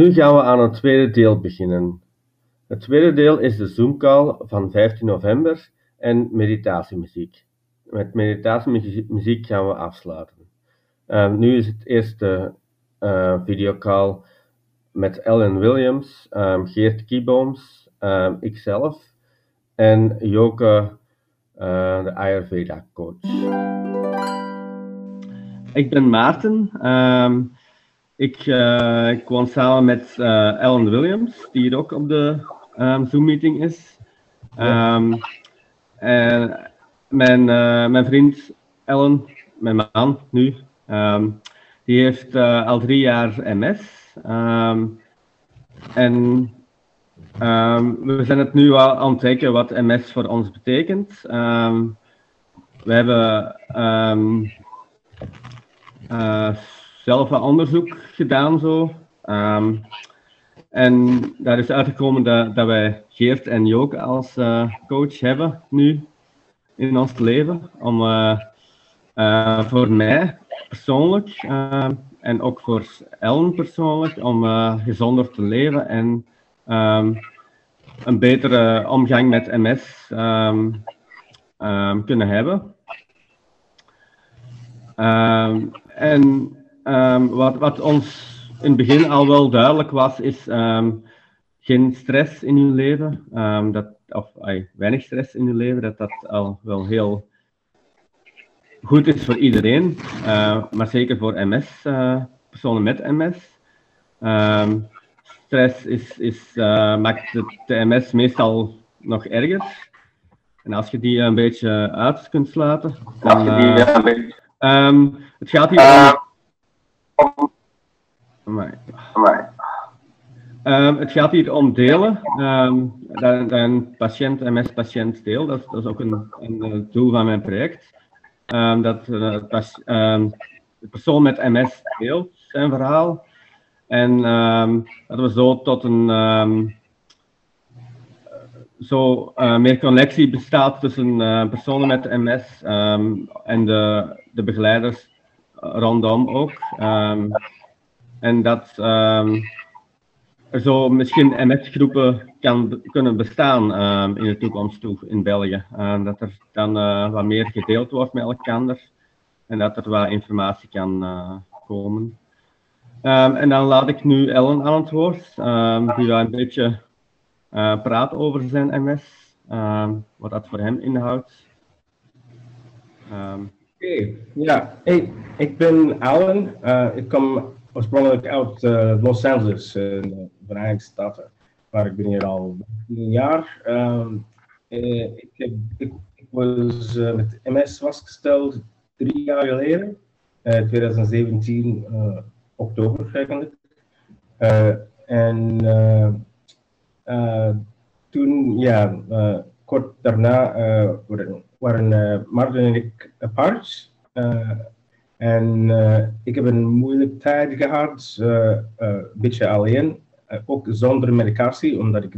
nu gaan we aan het tweede deel beginnen. Het tweede deel is de Zoom-call van 15 november en meditatiemuziek. Met meditatiemuziek gaan we afsluiten. Um, nu is het eerste uh, videocall met Ellen Williams, um, Geert Kiebooms, um, ikzelf en Joke, uh, de Ayurveda-coach. Ik ben Maarten. Ik, uh, ik woon samen met uh, Ellen Williams, die hier ook op de um, Zoom-meeting is. Um, en mijn, uh, mijn vriend Ellen, mijn man nu, um, die heeft al drie jaar MS. en we zijn het nu al aan het kijken wat MS voor ons betekent. we hebben zelf een onderzoek gedaan zo. Um, en daar is uitgekomen dat, dat wij Geert en Jook als uh, coach hebben nu in ons leven. Om uh, uh, voor mij persoonlijk en ook voor Ellen persoonlijk om gezonder te leven en um, een betere omgang met MS um, kunnen hebben. en Um, wat, wat, ons in het begin al wel duidelijk was, is um, geen stress in je leven. Um, dat, of ay, weinig stress in je leven, dat dat al wel heel goed is voor iedereen. Uh, maar zeker voor MS, uh, eh, personen met MS. stress is, is, uh, maakt de, de MS meestal nog erger. En als je die een beetje uit kunt sluiten, dan. Um, het gaat hier om Um, het gaat hier om delen. Um, dat, een patiënt, MS-patiënt deel. Dat, dat, is ook een, een, doel van mijn project. Um, dat uh, de persoon met MS deelt zijn verhaal. En dat we zo tot een zo uh, meer connectie bestaat tussen uh, personen met MS en de, de begeleiders rondom ook. En dat er zo misschien MS-groepen kan, kunnen bestaan um, in de toekomst toe in België. Uh, dat er dan uh, wat meer gedeeld wordt met elkaar en dat er wat informatie kan uh, komen. en dan laat ik nu Ellen aan het woord, die wel een beetje praat over zijn MS, wat dat voor hem inhoudt. Oké, ja. Hey, ik ben. Uh, ik kom oorspronkelijk uit uh, Los Angeles, in de Verenigde Staten, waar ik ben hier al een jaar. Um, ik, heb, ik, was met MS vastgesteld drie jaar geleden, 2017, oktober eigenlijk. en toen, ja, kort daarna waren uh, Martin en ik apart. En uh, ik heb een moeilijke tijd gehad, een beetje alleen, ook zonder medicatie, omdat ik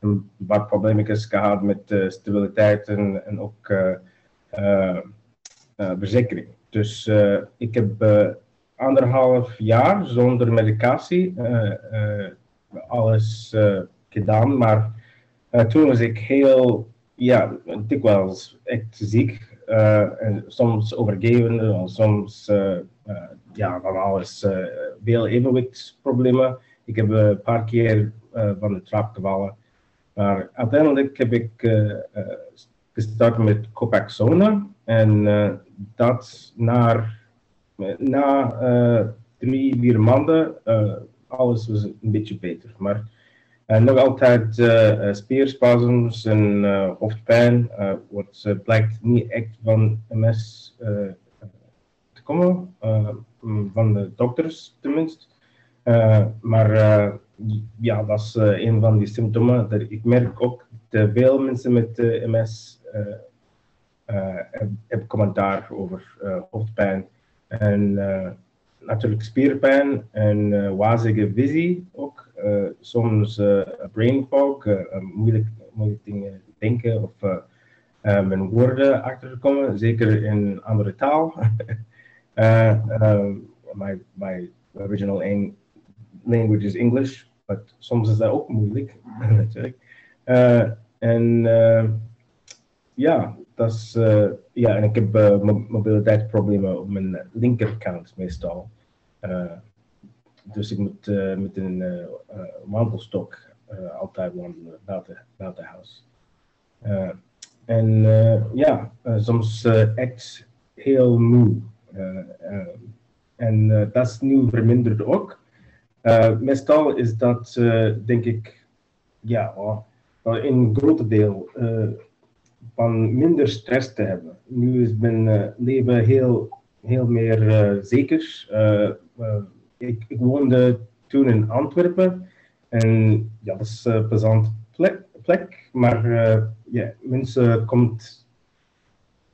een wat problemen gehad met stabiliteit en, en ook verzekering. Dus ik heb anderhalf jaar zonder medicatie alles gedaan, maar toen was ik heel ja, dikwijls echt ziek. Uh, en soms overgeven, soms uh, uh, ja, van alles. veel evenwichtsproblemen. Ik heb een paar keer van de trap gevallen. Maar uiteindelijk heb ik gestart met Copaxone. En dat naar, na drie, vier maanden, alles was een beetje beter. Maar en nog altijd uh, spierspasms en uh, hoofdpijn, wat blijkt niet echt van MS te komen, van de dokters tenminste. maar ja, dat is een van die symptomen. Dat ik merk ook dat veel mensen met MS hebben commentaar over hoofdpijn. En natuurlijk spierpijn en uh, wazige visie ook. Uh, soms uh, brain fog, moeilijk, moeilijk dingen denken of mijn woorden achterkomen, zeker in andere taal. my, my original language is English, but soms is dat ook moeilijk, natuurlijk. En ja, dat is, uh, ja, en ik heb mobiliteitsproblemen op mijn linkerkant meestal. dus ik moet met een wandelstok altijd wandelen buiten, buiten huis. en ja, soms echt heel moe. en dat is nu verminderd ook. meestal is dat, denk ik, ja, oh, in grote deel uh, van minder stress te hebben. Nu is mijn uh, leven heel, heel meer uh, zeker. Ik, ik, woonde toen in Antwerpen en ja, dat is een plezant plek, maar ja, mensen komt,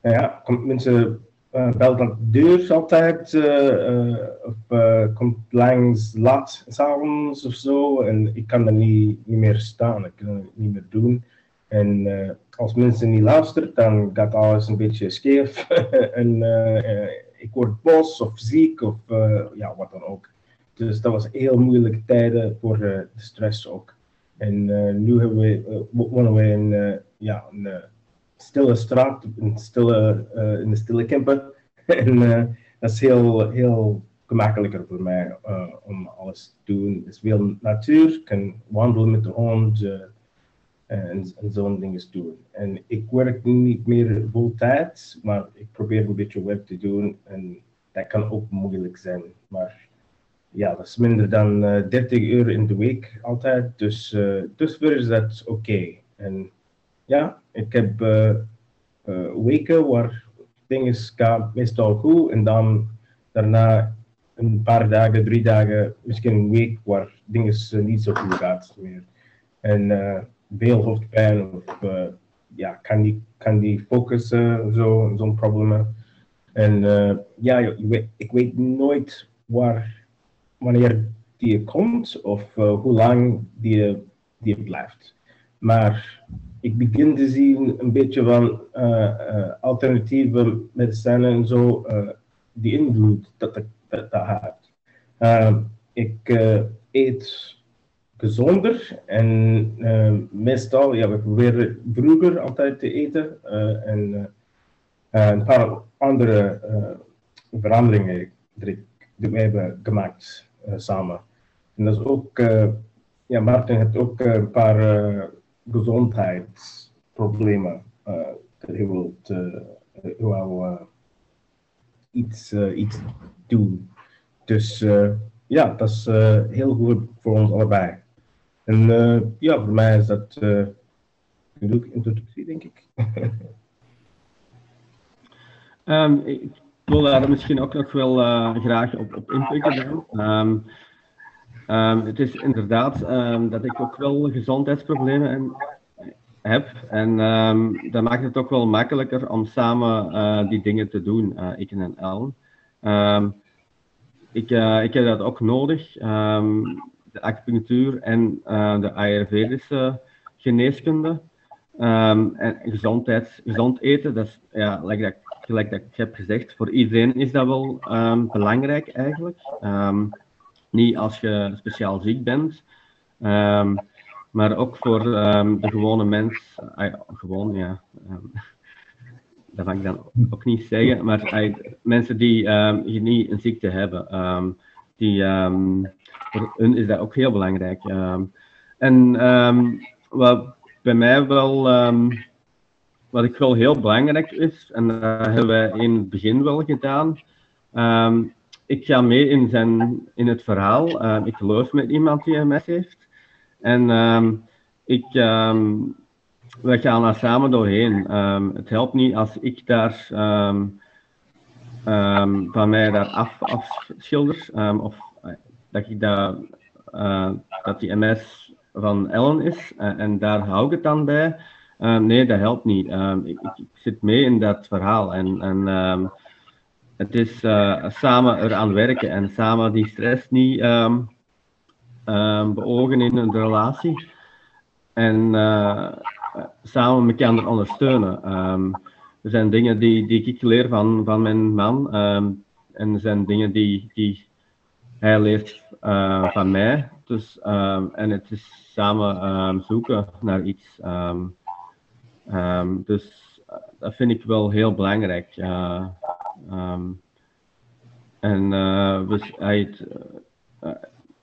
ja, komt mensen belt aan de deur altijd, of komt langs laat s'avonds of zo. En ik kan er niet, niet meer staan, ik kan het niet meer doen. En als mensen niet luisteren, dan gaat alles een beetje scheef. en ik word boos of ziek of ja, wat dan ook. Dus dat was heel moeilijke tijden voor de stress ook. En nu hebben we, wonen we in ja, een stille straat, in, stille, uh, in de stille Kempen. en uh, dat is heel, heel gemakkelijker voor mij uh, om alles te doen. Het is veel natuur, ik kan wandelen met de hond en, en zo'n dingen doen. En ik werk niet meer vol tijd, maar ik probeer een beetje werk te doen en dat kan ook moeilijk zijn. Maar ja, dat is minder dan uh, 30 uur in de week altijd, dus, uh, dus is dat oké. En ja, ik heb uh, weken waar dingen gaan meestal goed en dan daarna een paar dagen, drie dagen, misschien een week waar dingen niet zo goed gaat meer. En uh, veel hoofdpijn of uh, ja, kan die, kan die focussen, zo, zo'n problemen. En uh, ja, ik weet nooit waar, wanneer die komt of hoe lang die, die blijft. Maar ik begin te zien een beetje van alternatieve medicijnen en zo, die invloed dat dat, dat, dat heeft. ik eet gezonder en meestal, ja, we proberen vroeger altijd te eten en een paar andere veranderingen die, we hebben gemaakt samen. En dat is ook, ja, Martin heeft ook een paar gezondheidsproblemen dat wilt uh, iets, iets doen. Dus ja, dat is heel goed voor ons allebei. En ja, voor mij is dat genoeg introductie, denk ik. um, ik wil daar misschien ook nog wel graag op, op inpikken. Um, Um, het is inderdaad dat ik ook wel gezondheidsproblemen heb. En dat maakt het ook wel makkelijker om samen die dingen te doen, uh, ik en Ellen. ik, ik heb dat ook nodig. De acupunctuur en de Ayurvedische geneeskunde. en gezondheid, gezond eten, dat is, ja, gelijk, dat, ik heb gezegd, voor iedereen is dat wel belangrijk eigenlijk. Niet als je speciaal ziek bent, maar ook voor de gewone mens. Uh, gewoon, ja. Dat mag ik dan ook niet zeggen, maar uh, mensen die niet een ziekte hebben, die, voor hun is dat ook heel belangrijk. en wat bij mij wel, wat ik wel heel belangrijk is, en dat hebben wij in het begin wel gedaan, ik ga mee in, zijn, in het verhaal. Ik geloof met iemand die MS heeft. En ik, we gaan daar samen doorheen. Het helpt niet als ik daar van mij daar af, afschilder. of uh, dat ik daar, uh, dat die MS van Ellen is. Uh, en daar hou ik het dan bij. nee, dat helpt niet. Ik, ik, zit mee in dat verhaal. En, en het is samen eraan werken en samen die stress niet beogen in een relatie. En samen elkaar ondersteunen. Er zijn dingen die, die ik leer van, van mijn man. en er zijn dingen die, die hij leert uh, van mij. Dus, um, en het is samen um, zoeken naar iets. dus dat vind ik wel heel belangrijk. Uh, en dus,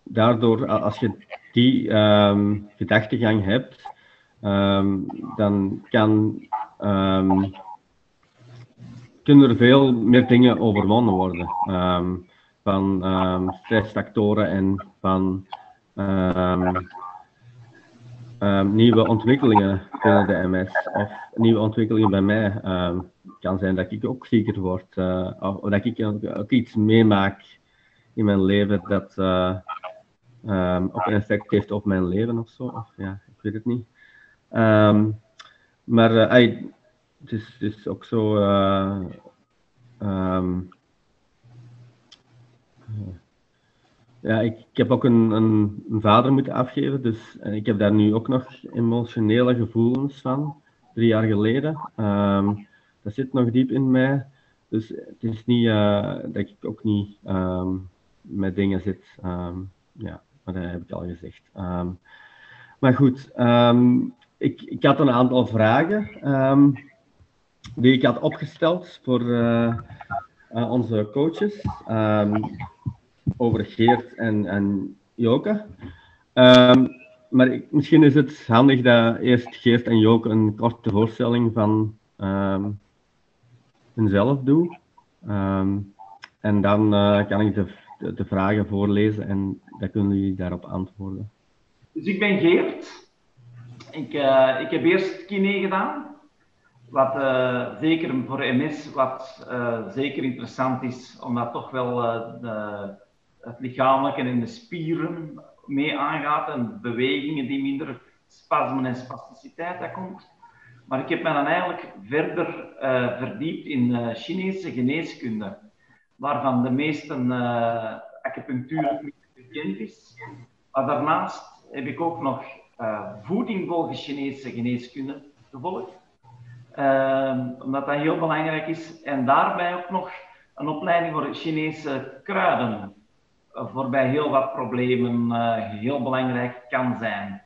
daardoor, als je die gedachtegang hebt, dan kan kunnen er veel meer dingen overwonnen worden. Um, van um, stressfactoren en van um, nieuwe ontwikkelingen binnen de MS. Of nieuwe ontwikkelingen bij mij. Kan zijn dat ik ook zieker word. Uh, of dat ik ook iets meemaak in mijn leven dat uh, ook een effect heeft op mijn leven of zo. Of, ja, ik weet het niet. maar uh, het is, is ook zo. Uh, um, ja, ik, ik, heb ook een, een, een, vader moeten afgeven, dus ik heb daar nu ook nog emotionele gevoelens van, drie jaar geleden. Um, dat zit nog diep in mij. Dus het is niet uh, dat ik ook niet um, met dingen zit. Ja, maar dat heb ik al gezegd. maar goed, ik, ik had een aantal vragen die ik had opgesteld voor uh, uh, onze coaches, um, over Geert en, en Joke. Um, maar ik, misschien is het handig dat eerst Geert en Joke een korte voorstelling van um, hunzelf doen. en dan uh, kan ik de, de, vragen voorlezen en dan kunnen jullie daarop antwoorden. Dus ik ben Geert. Ik, ik heb eerst kine gedaan wat uh, zeker voor MS wat uh, zeker interessant is, omdat toch wel uh, de, het lichamelijke en de spieren mee aangaat en bewegingen die minder spasmen en spasticiteit dat komt. Maar ik heb me dan eigenlijk verder verdiept in Chinese geneeskunde, waarvan de meeste acupunctuur bekend is. Maar daarnaast heb ik ook nog voeding volgens Chinese geneeskunde gevolgd. Ehm, omdat dat heel belangrijk is. En daarbij ook nog een opleiding voor Chinese kruiden. Uh, voor bij heel wat problemen uh, heel belangrijk kan zijn.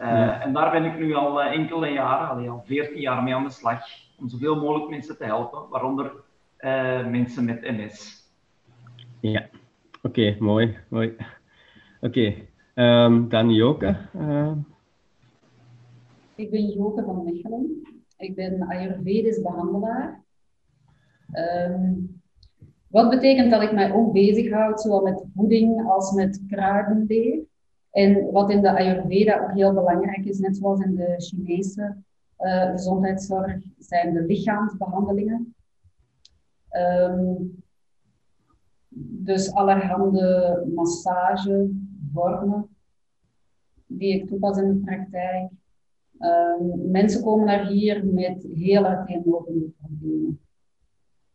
Uh, En daar ben ik nu al enkele jaren, al 14 jaar mee aan de slag. Om zoveel mogelijk mensen te helpen, waaronder mensen met MS. Ja, oké, okay, mooi. mooi. Oké, okay. um, dan Joke. Ik ben Joke van Mechelen. Ik ben Ayurvedisch behandelaar. Um, wat betekent dat ik mij ook bezighoud, zowel met voeding als met kruidenleer. En wat in de Ayurveda ook heel belangrijk is, net zoals in de Chinese uh, gezondheidszorg, zijn de lichaamsbehandelingen. Um, dus allerhande massagevormen die ik toepas in de praktijk. Um, mensen komen naar hier met heel uiteenlopende problemen.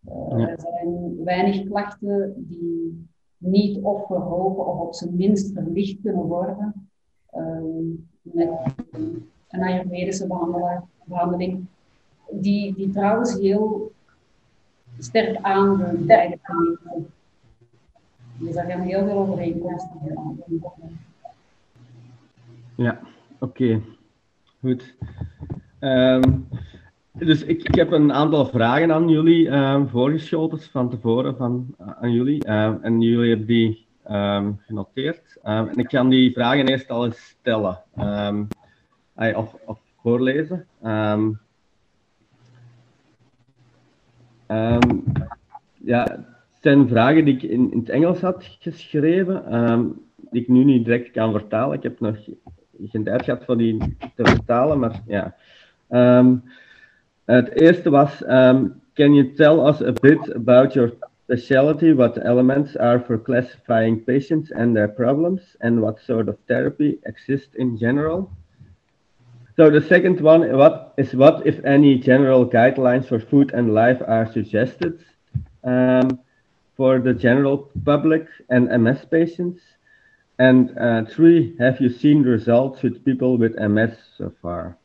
Uh, Er zijn weinig klachten die niet of verhogen of op zijn minst verlicht kunnen worden um, met een Ayurvedische behandeling, die, die trouwens heel sterk aanvult bij de gemeente. Dus daar gaan heel veel overeenkomsten Ja, oké. Okay. Goed. Um, dus ik, ik, heb een aantal vragen aan jullie um, voorgeschoten van tevoren van, uh, aan jullie. Um, en jullie hebben die genoteerd. en ik kan die vragen eerst al eens stellen. of, of voorlezen. ja, het zijn vragen die ik in, in het Engels had geschreven, die ik nu niet direct kan vertalen. Ik heb nog tijd gehad voor die te vertalen, maar ja. Um, het eerste was, um, can you tell us a bit about your specialty, what elements are for classifying patients and their problems, and what sort of therapy exists in general? So the second one what is what, if any, general guidelines for food and life are suggested um, for the general public and MS patients? And uh, three, have you seen results with people with MS so far?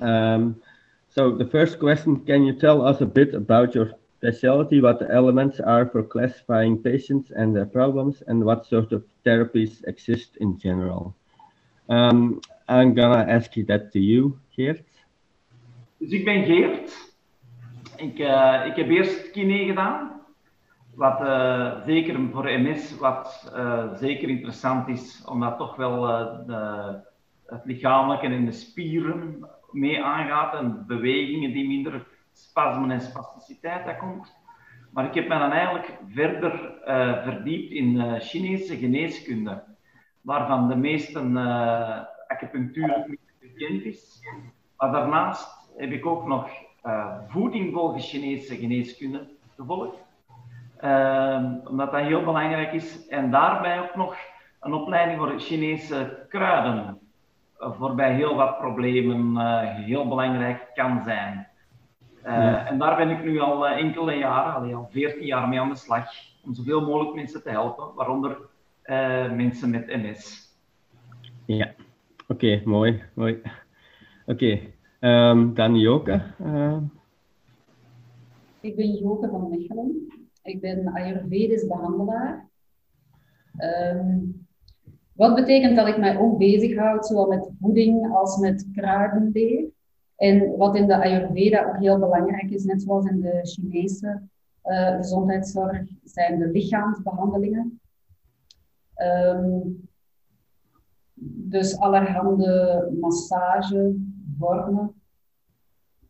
Um, so the first question, can you tell us a bit about your specialty, what the elements are for classifying patients and their problems, and what sort of therapies exist in general. Um, I'm gonna ask you that to you, Geert. Dus ik ben Geert. Ik, uh, ik heb eerst kine gedaan. Wat uh, zeker voor MS wat uh, zeker interessant is, omdat toch wel de, het lichamelijke en de spieren mee aangaat en bewegingen die minder spasmen en spasticiteit dat komt. Maar ik heb me dan eigenlijk verder verdiept in Chinese geneeskunde, waarvan de meeste uh, acupunctuur bekend is. Maar daarnaast heb ik ook nog voeding volgens Chinese geneeskunde gevolgd, omdat dat heel belangrijk is. En daarbij ook nog een opleiding voor Chinese kruiden, voor bij heel wat problemen heel belangrijk kan zijn. Uh, En daar ben ik nu al uh, enkele jaren, allee, al 14 jaar mee aan de slag, om zoveel mogelijk mensen te helpen, waaronder uh, mensen met MS. Ja, oké, okay, mooi, mooi. Oké, okay. um, dan Joke. Ik ben Joke van Mechelen. Ik ben Ayurvedisch behandelaar. Um, wat betekent dat ik mij ook bezighoud, zowel met voeding als met kruidenleer. En wat in de Ayurveda ook heel belangrijk is, net zoals in de Chinese uh, gezondheidszorg, zijn de lichaamsbehandelingen. Um, dus allerhande massagevormen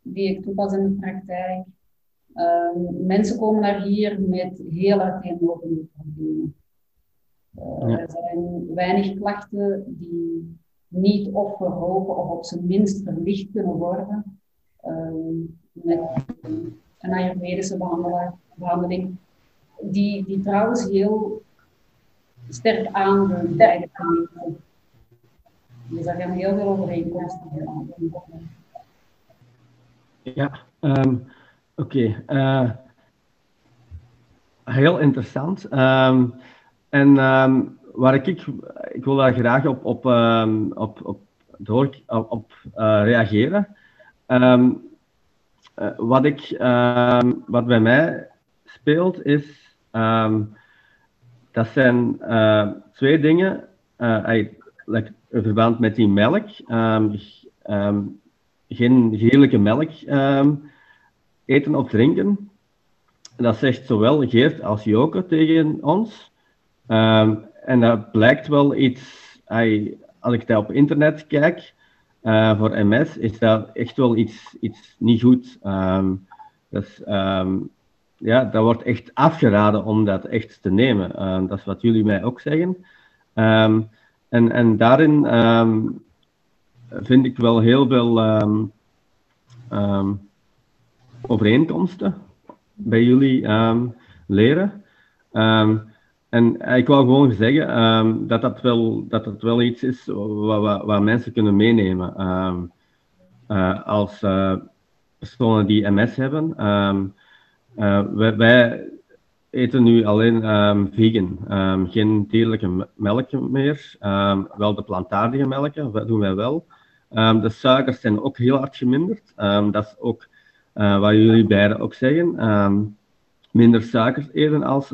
die ik toepas in de praktijk. Um, mensen komen naar hier met heel uiteenlopende problemen. Uh, ja. Er zijn weinig klachten die niet of verhogen of op zijn minst verlicht kunnen worden um, met een Ayurvedische behandeling, die, die trouwens heel sterk aanvult bij de gemeente. Dus daar gaan heel veel overeenkomsten Ja, um, oké. Okay. Uh, heel interessant. Um, en um, waar ik, ik wil daar graag op, op, um, op, op, door, op, op uh, reageren. Uh, wat, ik, wat bij mij speelt is, dat zijn twee dingen. like, in verband met die melk. geen heerlijke melk eten of drinken. Dat zegt zowel Geert als Joke tegen ons. Um, en dat blijkt wel iets, als ik daar op internet kijk, uh, voor MS, is dat echt wel iets, iets niet goed. Um, dus, um, ja, dat wordt echt afgeraden om dat echt te nemen. Dat is wat jullie mij ook zeggen. en, en daarin vind ik wel heel veel overeenkomsten bij jullie leren. En eh, ik wou gewoon zeggen um, dat, dat, wel, dat dat wel iets is wat, mensen kunnen meenemen uh, als uh, personen die MS hebben. Um, wij, wij, eten nu alleen vegan, geen dierlijke melk meer, wel de plantaardige melk, dat doen wij wel. de suikers zijn ook heel hard geminderd. dat is ook wat jullie beiden ook zeggen. minder suikers eten als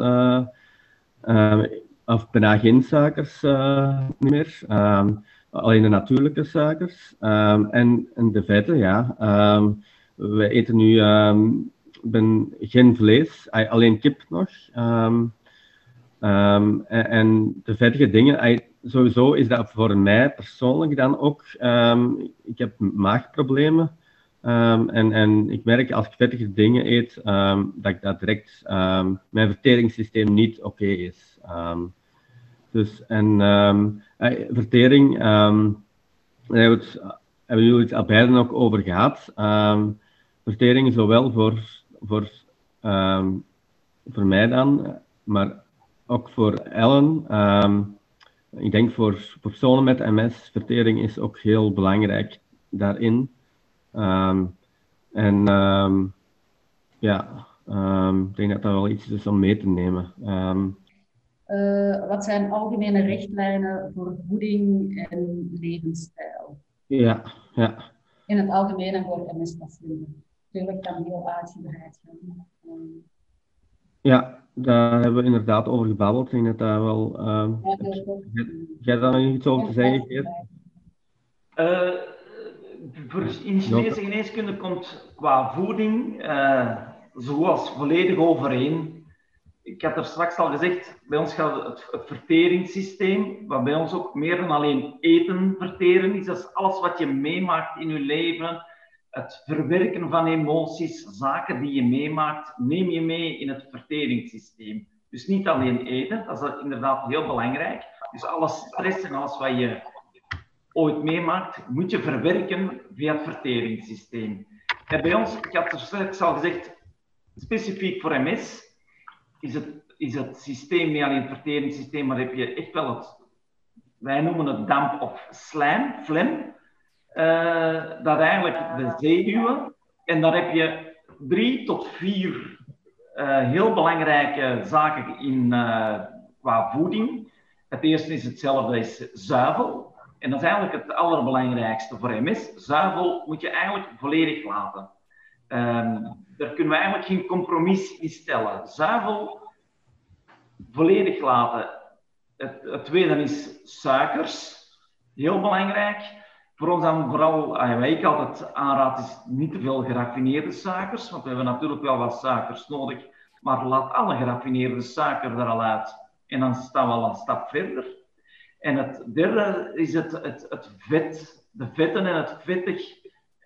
Um, of bijna geen suikers uh, meer. Um, alleen de natuurlijke suikers. En, en, de vetten, ja. we eten nu ben, geen vlees, alleen kip nog. en, en, de vettige dingen, sowieso is dat voor mij persoonlijk dan ook. ik heb maagproblemen. Um, en, en ik merk als ik vettige dingen eet, um, dat ik dat direct um, mijn verteringssysteem niet oké is. dus en eh, vertering, daar hebben, het, hebben jullie het al beiden ook over gehad. vertering zowel voor, voor, voor mij dan, maar ook voor Ellen. ik denk voor personen met MS, vertering is ook heel belangrijk daarin. Um, en um, ja, um, ik denk dat dat wel iets is om mee te nemen. Uh, wat zijn algemene richtlijnen voor voeding en levensstijl? Ja, ja. In het algemeen en voor MS-patiënten. natuurlijk kan heel uitgebreid gaan. Ja, daar hebben we inderdaad over gebabbeld. Ik denk dat daar wel. Uh, ja, kort. Jij daar nog iets over te zeggen, Geert? Uh, voor in Chinese geneeskunde komt qua voeding uh, zoals volledig overeen. Ik had er straks al gezegd, bij ons gaat het, het verteringssysteem, wat bij ons ook meer dan alleen eten verteren is, dat is alles wat je meemaakt in je leven, het verwerken van emoties, zaken die je meemaakt, neem je mee in het verteringssysteem. Dus niet alleen eten, dat is inderdaad heel belangrijk. Dus alle stress en alles wat je ooit meemaakt, moet je verwerken via het verteringssysteem. En bij ons, ik had er al gezegd, specifiek voor MS, is het, is het systeem niet alleen het verteringssysteem, maar heb je echt wel het, wij noemen het damp of slijm, phlegm. Uh, dat eigenlijk de zenuwen. En daar heb je drie tot vier uh, heel belangrijke zaken in uh, qua voeding. Het eerste is hetzelfde, is zuivel. En dat is eigenlijk het allerbelangrijkste voor MS. Zuivel moet je eigenlijk volledig laten. Um, daar kunnen we eigenlijk geen compromis in stellen. Zuivel volledig laten. Het, het tweede is suikers. Heel belangrijk. Voor ons dan vooral, wat ik altijd aanraad, is niet te veel geraffineerde suikers. Want we hebben natuurlijk wel wat suikers nodig. Maar laat alle geraffineerde suiker er al uit. En dan staan we al een stap verder. En het derde is het, het, het vet. De vetten en het vettig,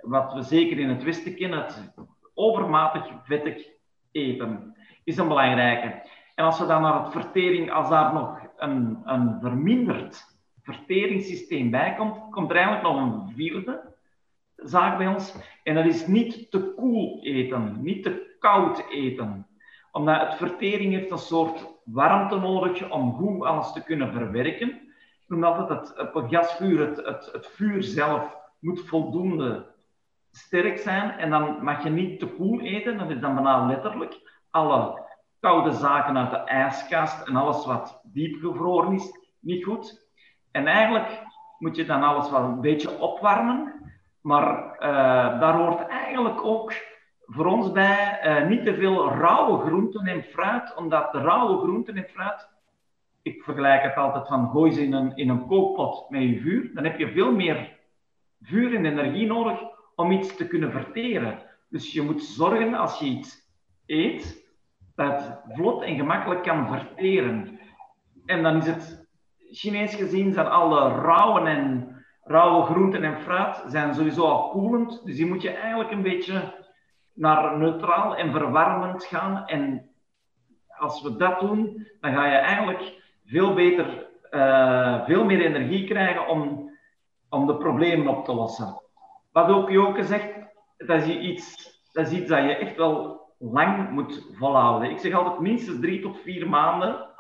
wat we zeker in het Westen kennen, het overmatig vettig eten, is een belangrijke. En als we dan naar het vertering, als daar nog een, een verminderd verteringssysteem bij komt, komt er eigenlijk nog een vierde zaak bij ons. En dat is niet te koel eten, niet te koud eten. Omdat het vertering heeft een soort warmte nodig om goed alles te kunnen verwerken. Omdat het, het gasvuur, het, het, vuur zelf moet voldoende sterk zijn. En dan mag je niet te koel eten, dat is dan bijna letterlijk. Alle koude zaken uit de ijskast en alles wat diepgevroren is, niet goed. En eigenlijk moet je dan alles wel een beetje opwarmen. Maar uh, daar hoort eigenlijk ook voor ons bij uh, niet te veel rauwe groenten en fruit, omdat de rauwe groenten en fruit, ik vergelijk het altijd van gooi ze in een, in een kookpot met je vuur, dan heb je veel meer vuur en energie nodig om iets te kunnen verteren. Dus je moet zorgen als je iets eet, dat het vlot en gemakkelijk kan verteren. En dan is het Chinees gezien zijn alle rauwe en rauwe groenten en fruit zijn sowieso al koelend. Dus die moet je eigenlijk een beetje naar neutraal en verwarmend gaan. En als we dat doen, dan ga je eigenlijk veel beter, uh, veel meer energie krijgen om, om de problemen op te lossen. Wat ook Joke zegt, dat is, iets, dat is iets dat je echt wel lang moet volhouden. Ik zeg altijd minstens drie tot vier maanden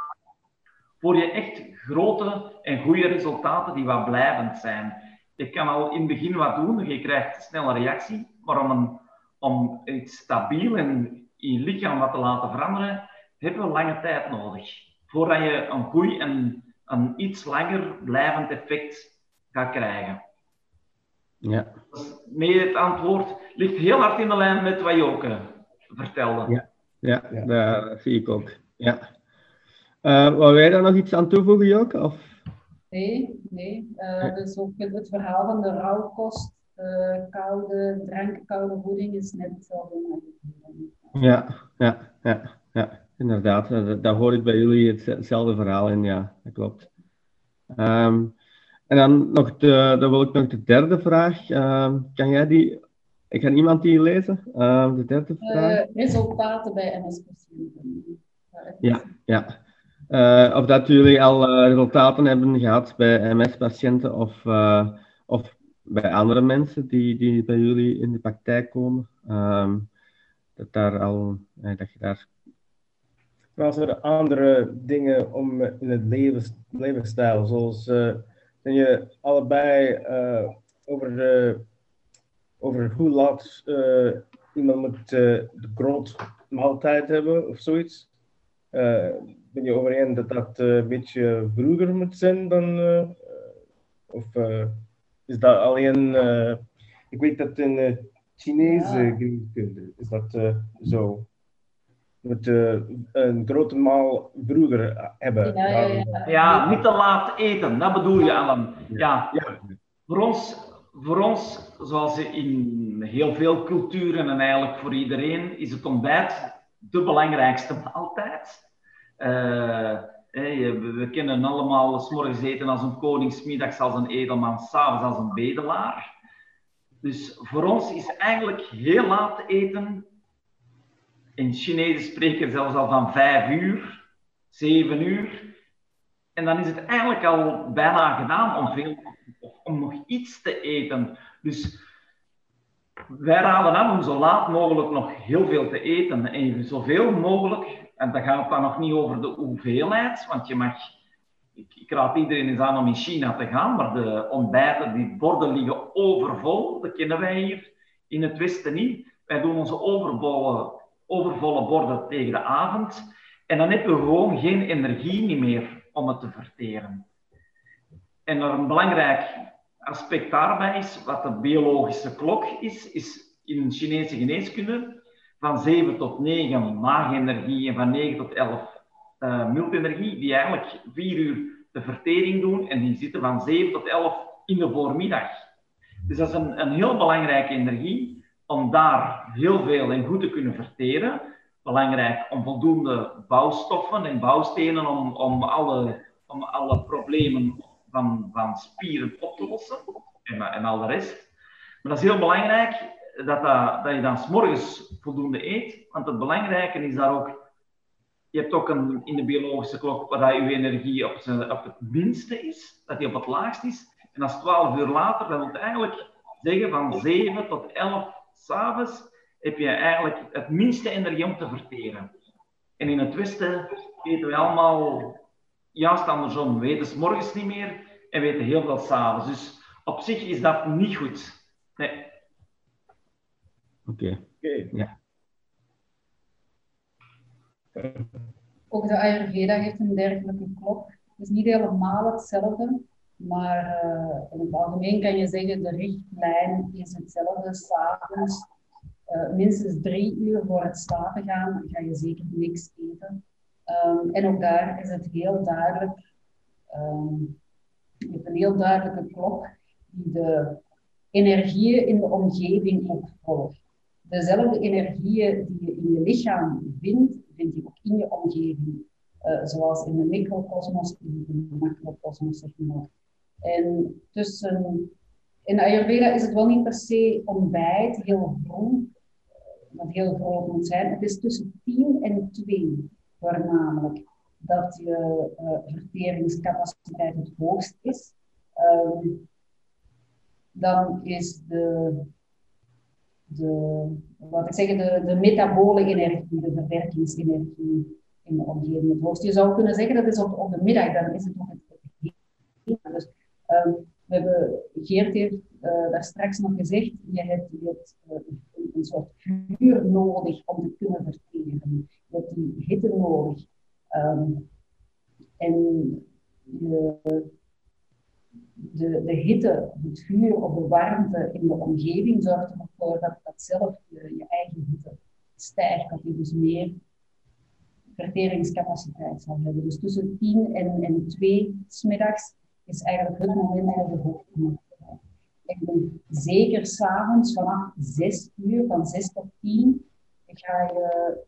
voor je echt grote en goede resultaten die wat blijvend zijn. Je kan al in het begin wat doen, je krijgt snel een reactie, maar om, een, om iets stabiel en je lichaam wat te laten veranderen, hebben we lange tijd nodig. Voordat je een goed en een iets langer blijvend effect gaat krijgen. Ja. Dus mee het antwoord ligt heel hard in de lijn met wat Joke vertelde. Ja, ja, ja. dat zie ik ook. Ja. Uh, wou jij daar nog iets aan toevoegen, Joke? Of? Nee, nee. Uh, dus ook het verhaal van de rauwkost, uh, koude drank, koude voeding is net hetzelfde. Ja, ja, ja, ja, inderdaad. Daar hoor ik bij jullie hetzelfde verhaal in, ja, dat klopt. Um, en dan, nog de, dan wil ik nog de derde vraag. Um, kan jij die, ik kan iemand die lezen? Um, de derde vraag. resultaten bij MS-patiënten. Ja, ja. Uh, of dat jullie al uh, resultaten hebben gehad bij MS-patiënten of, of bij andere mensen die, die bij jullie in de praktijk komen. Dat, daar al, dat je daar. Als er andere dingen om in het levens, levensstijl, zoals zijn je allebei over, de, over hoe laat iemand moet de groot maaltijd hebben of zoiets ben je overeen dat dat uh, een beetje vroeger moet zijn dan. Uh, of uh, is dat alleen. ik weet dat in Chinese Ja. Is dat eh, zo? Met eh, een grote maal vroeger hebben. Ja, ja, ja. Ja, niet te laat eten, dat bedoel je, Alan. Ja, Ja. voor ons, voor ons, zoals in heel veel culturen en eigenlijk voor iedereen, is het ontbijt de belangrijkste maaltijd. Eh, hè, we, we kennen allemaal 's morgens eten als een koning, 's middags als een edelman, s'avonds als een bedelaar. Dus voor ons is eigenlijk heel laat eten. In Chinezen spreken zelfs al van vijf uur, zeven uur. En dan is het eigenlijk al bijna gedaan om, veel, om nog iets te eten. Dus wij raden aan om zo laat mogelijk nog heel veel te eten. En zoveel mogelijk, en dan gaat dan nog niet over de hoeveelheid, want je mag, ik, ik raad iedereen eens aan om in China te gaan, maar de ontbijten, die borden liggen overvol, dat kennen wij hier in het Westen niet. Wij doen onze overvolle, overvolle borden tegen de avond. En dan heb je gewoon geen energie meer om het te verteren. En een belangrijk aspect daarbij is, wat de biologische klok is, is in Chinese geneeskunde van 7 tot 9 maagenergie en van 9 tot 11 uh, multenergie, die eigenlijk 4 uur de vertering doen en die zitten van 7 tot 11 in de voormiddag. Dus dat is een, een heel belangrijke energie om daar heel veel en goed te kunnen verteren. Belangrijk om voldoende bouwstoffen en bouwstenen om, om, alle, om alle problemen van, van spieren op te lossen en, en al de rest. Maar dat is heel belangrijk dat, dat, je dan s'morgens voldoende eet, want het belangrijke is daar ook, je hebt ook een, in de biologische klok waar je energie op, zijn, op het minste is, dat die op het laagst is. En dat is 12 uur later, dat wil eigenlijk zeggen van 7 tot 11 s'avonds heb je eigenlijk het minste energie om te verteren. En in het Westen eten we allemaal juist andersom. We weten s morgens niet meer en weten heel veel s'avonds. Dus op zich is dat niet goed. Nee. Oké. Okay. Ja. Ook de Ayurveda heeft een dergelijke klok. Het is niet helemaal hetzelfde, maar uh, in het algemeen kan je zeggen de richtlijn is hetzelfde. S'avonds, uh, minstens drie uur voor het slapen gaan, ga je zeker niks eten. Um, en ook daar is het heel duidelijk, um, je hebt een heel duidelijke klok die de energieën in de omgeving opvolgt. Dezelfde energieën die je in je lichaam vindt, vind je ook in je omgeving. Uh, zoals in de microcosmos in de macrocosmos, zeg maar. En tussen, in Ayurveda is het wel niet per se ontbijt, heel vroeg, dat heel groot moet zijn. Het is tussen 10 en 2 voornamelijk dat je uh, verteringscapaciteit het hoogst is. Um, dan is de, de, wat ik zeg, de, de metabole energie, de verwerkingsenergie in de omgeving het hoogst. Je zou kunnen zeggen dat is op, de middag, dan is het nog het um, we hebben, Geert heeft uh, daar straks nog gezegd, je hebt, uh, een, soort vuur nodig om te kunnen verteren. Je hebt die hitte nodig. Um, en de, de hitte, het vuur of de warmte in de omgeving zorgt ervoor dat, dat zelf je, eigen hitte stijgt, dat je dus meer verteringscapaciteit zal hebben. Dus tussen 10 en, en 2 smiddags is eigenlijk het moment je de hoogte moet en zeker s'avonds vanaf 6 uur, van 6 tot 10, ga je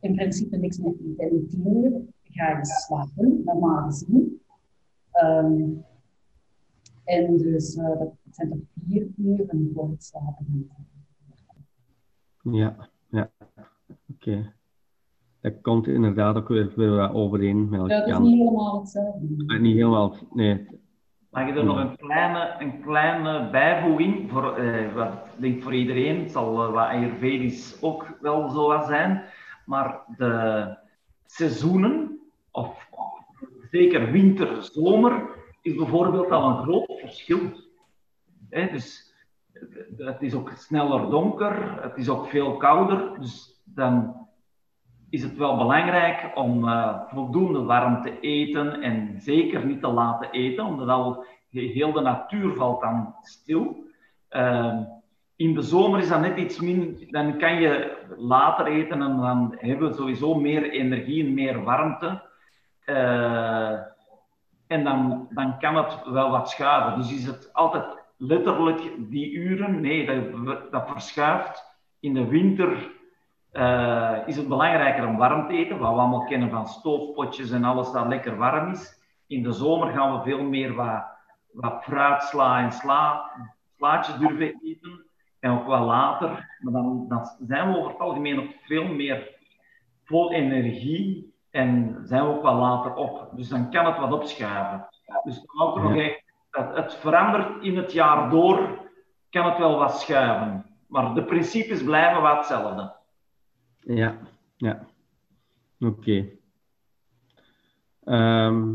in principe niks meer eten. En om 10 uur ga je slapen, normaal gezien. Um, en dus uh, dat zijn toch vier uren voor het slapen. Ja, ja. Oké. Dat komt inderdaad ook weer, weer wat overeen met Ja, het is niet helemaal hetzelfde. Niet helemaal, nee. Mag ik er nog een kleine, een kleine bijvoeging voor, eh, wat ik denk voor iedereen, het zal uh, wat Ayurvedisch ook wel zo wat zijn, maar de seizoenen, of zeker winter, zomer, is bijvoorbeeld al een groot verschil. Hè, dus het is ook sneller donker, het is ook veel kouder, dus dan is het wel belangrijk om uh, voldoende warm te eten en zeker niet te laten eten, omdat al heel de natuur valt dan stil. Uh, in de zomer is dat net iets minder, dan kan je later eten en dan hebben we sowieso meer energie en meer warmte. Uh, en dan, dan kan het wel wat schuiven. Dus is het altijd letterlijk die uren? Nee, dat, dat verschuift. In de winter uh, is het belangrijker om warm te eten, wat we allemaal kennen van stoofpotjes en alles dat lekker warm is. In de zomer gaan we veel meer wat, wat fruit, sla en sla, slaatjes durven eten. En ook wel later. Maar dan, dan zijn we over het algemeen nog veel meer vol energie en zijn we ook wel later op. Dus dan kan het wat opschuiven. Dus ook nog echt, het, het verandert in het jaar door, kan het wel wat schuiven. Maar de principes blijven wat hetzelfde. Ja, ja. Oké. Ehm,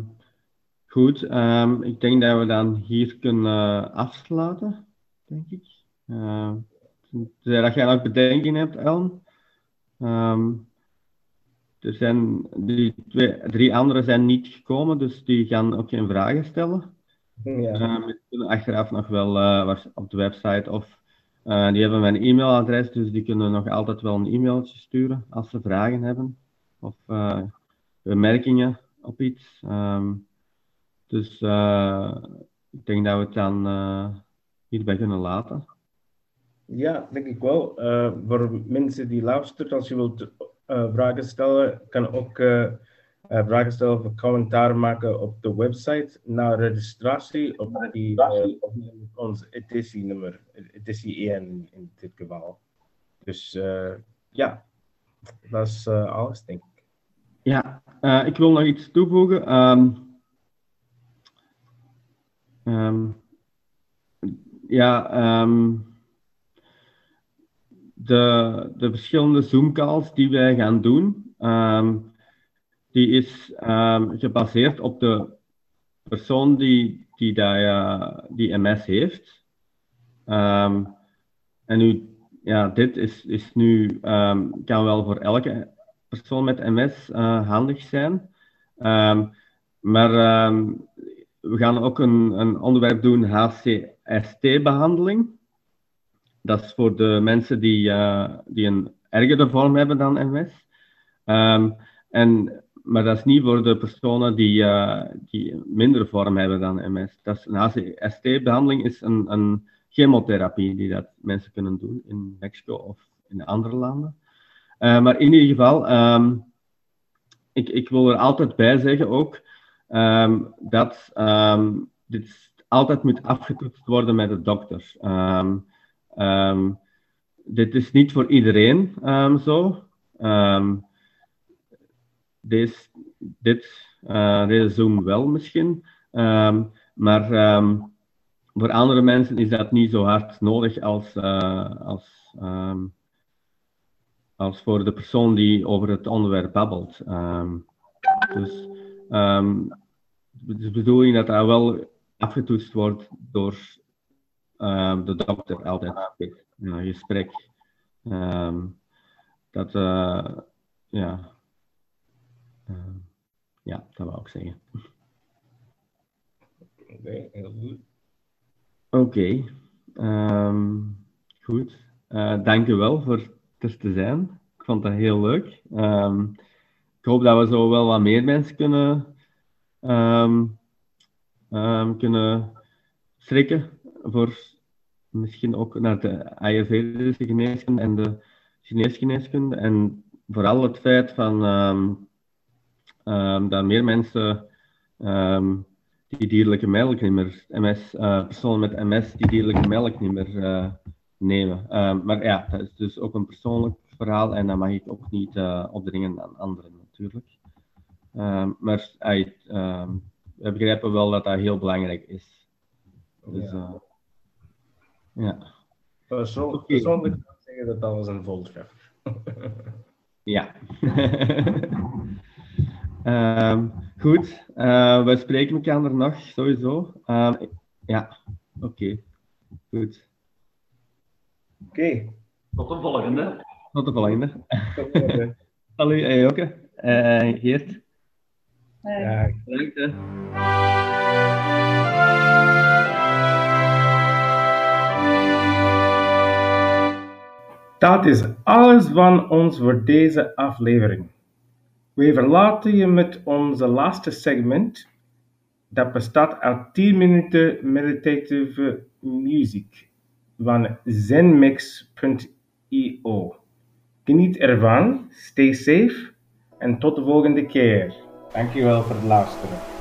goed, um, ik denk dat we dan hier kunnen afsluiten, denk ik. Uh, dat jij nog bedenkingen hebt, Ellen. Um, er zijn die twee, drie anderen zijn niet gekomen, dus die gaan ook geen vragen stellen. Ja. We kunnen achteraf nog wel uh, op de website of uh, die hebben mijn e-mailadres, dus die kunnen nog altijd wel een e-mailtje sturen als ze vragen hebben of bemerkingen op iets. Um, dus ik denk dat we het dan hierbij kunnen laten. Ja, denk ik wel. voor mensen die luisteren, als je wilt vragen stellen, kan ook vragen stellen of commentaar maken op de website na registratie op, die, op ons etisienummer, etisie 1 in dit geval. Dus ja, dat is alles, denk ik. Ja, ik wil nog iets toevoegen. Um, um, ja, um, de, de verschillende Zoom-calls die wij gaan doen, um, die is um, gebaseerd op de persoon die, die, uh, die MS heeft. Um, en nu, ja, dit is, is nu, kan wel voor elke persoon met MS uh, handig zijn. maar we gaan ook een, een onderwerp doen, HCST-behandeling. Dat is voor de mensen die, uh, die een ergere vorm hebben dan MS. Ehm, en, maar dat is niet voor de personen die, uh, die een mindere vorm hebben dan MS. Dat is, een ACST-behandeling is een, een chemotherapie die dat mensen kunnen doen in Mexico of in andere landen. Uh, maar in ieder geval, um, ik, ik wil er altijd bij zeggen ook um, dat dit altijd moet afgetoetst worden met de dokter. Dit is niet voor iedereen zo. Deze, dit, uh, deze Zoom wel misschien. maar voor andere mensen is dat niet zo hard nodig als, uh, als, als voor de persoon die over het onderwerp babbelt. dus de bedoeling dat dat wel afgetoetst wordt door um, de dokter altijd een uh, gesprek. Um, dat, uh, ja, ja, dat wou ik zeggen. Oké, okay, heel goed. Oké, okay. um, goed. Uh, dank u wel voor er te zijn. Ik vond dat heel leuk. Um, ik hoop dat we zo wel wat meer mensen kunnen, um, um, kunnen strikken voor misschien ook naar de Ayurvedische geneeskunde en de Chinese geneeskunde. En vooral het feit van, um, um, dat meer mensen um, die dierlijke melk niet meer, MS, uh, personen met MS die dierlijke melk niet meer uh, nemen. maar ja, dat is dus ook een persoonlijk verhaal en dat mag ik ook niet uh, opdringen aan anderen natuurlijk. maar we begrijpen wel dat dat heel belangrijk is. Dus, ja. Ja. Persoonlijk kan ik zeggen dat dat was een voltreffer. ja. um, goed, uh, we spreken elkaar nog sowieso. Um, ja, oké. Okay. Goed. Oké. Okay. Tot de volgende. Tot de volgende. Tot de volgende. Hallo, hey, ook. Uh, Geert. Bedankt. Dat is alles van ons voor deze aflevering. We verlaten je met onze laatste segment. Dat bestaat uit 10 minuten meditative muziek van zenmix.io. Geniet ervan, stay safe en tot de volgende keer. Dankjewel voor het luisteren.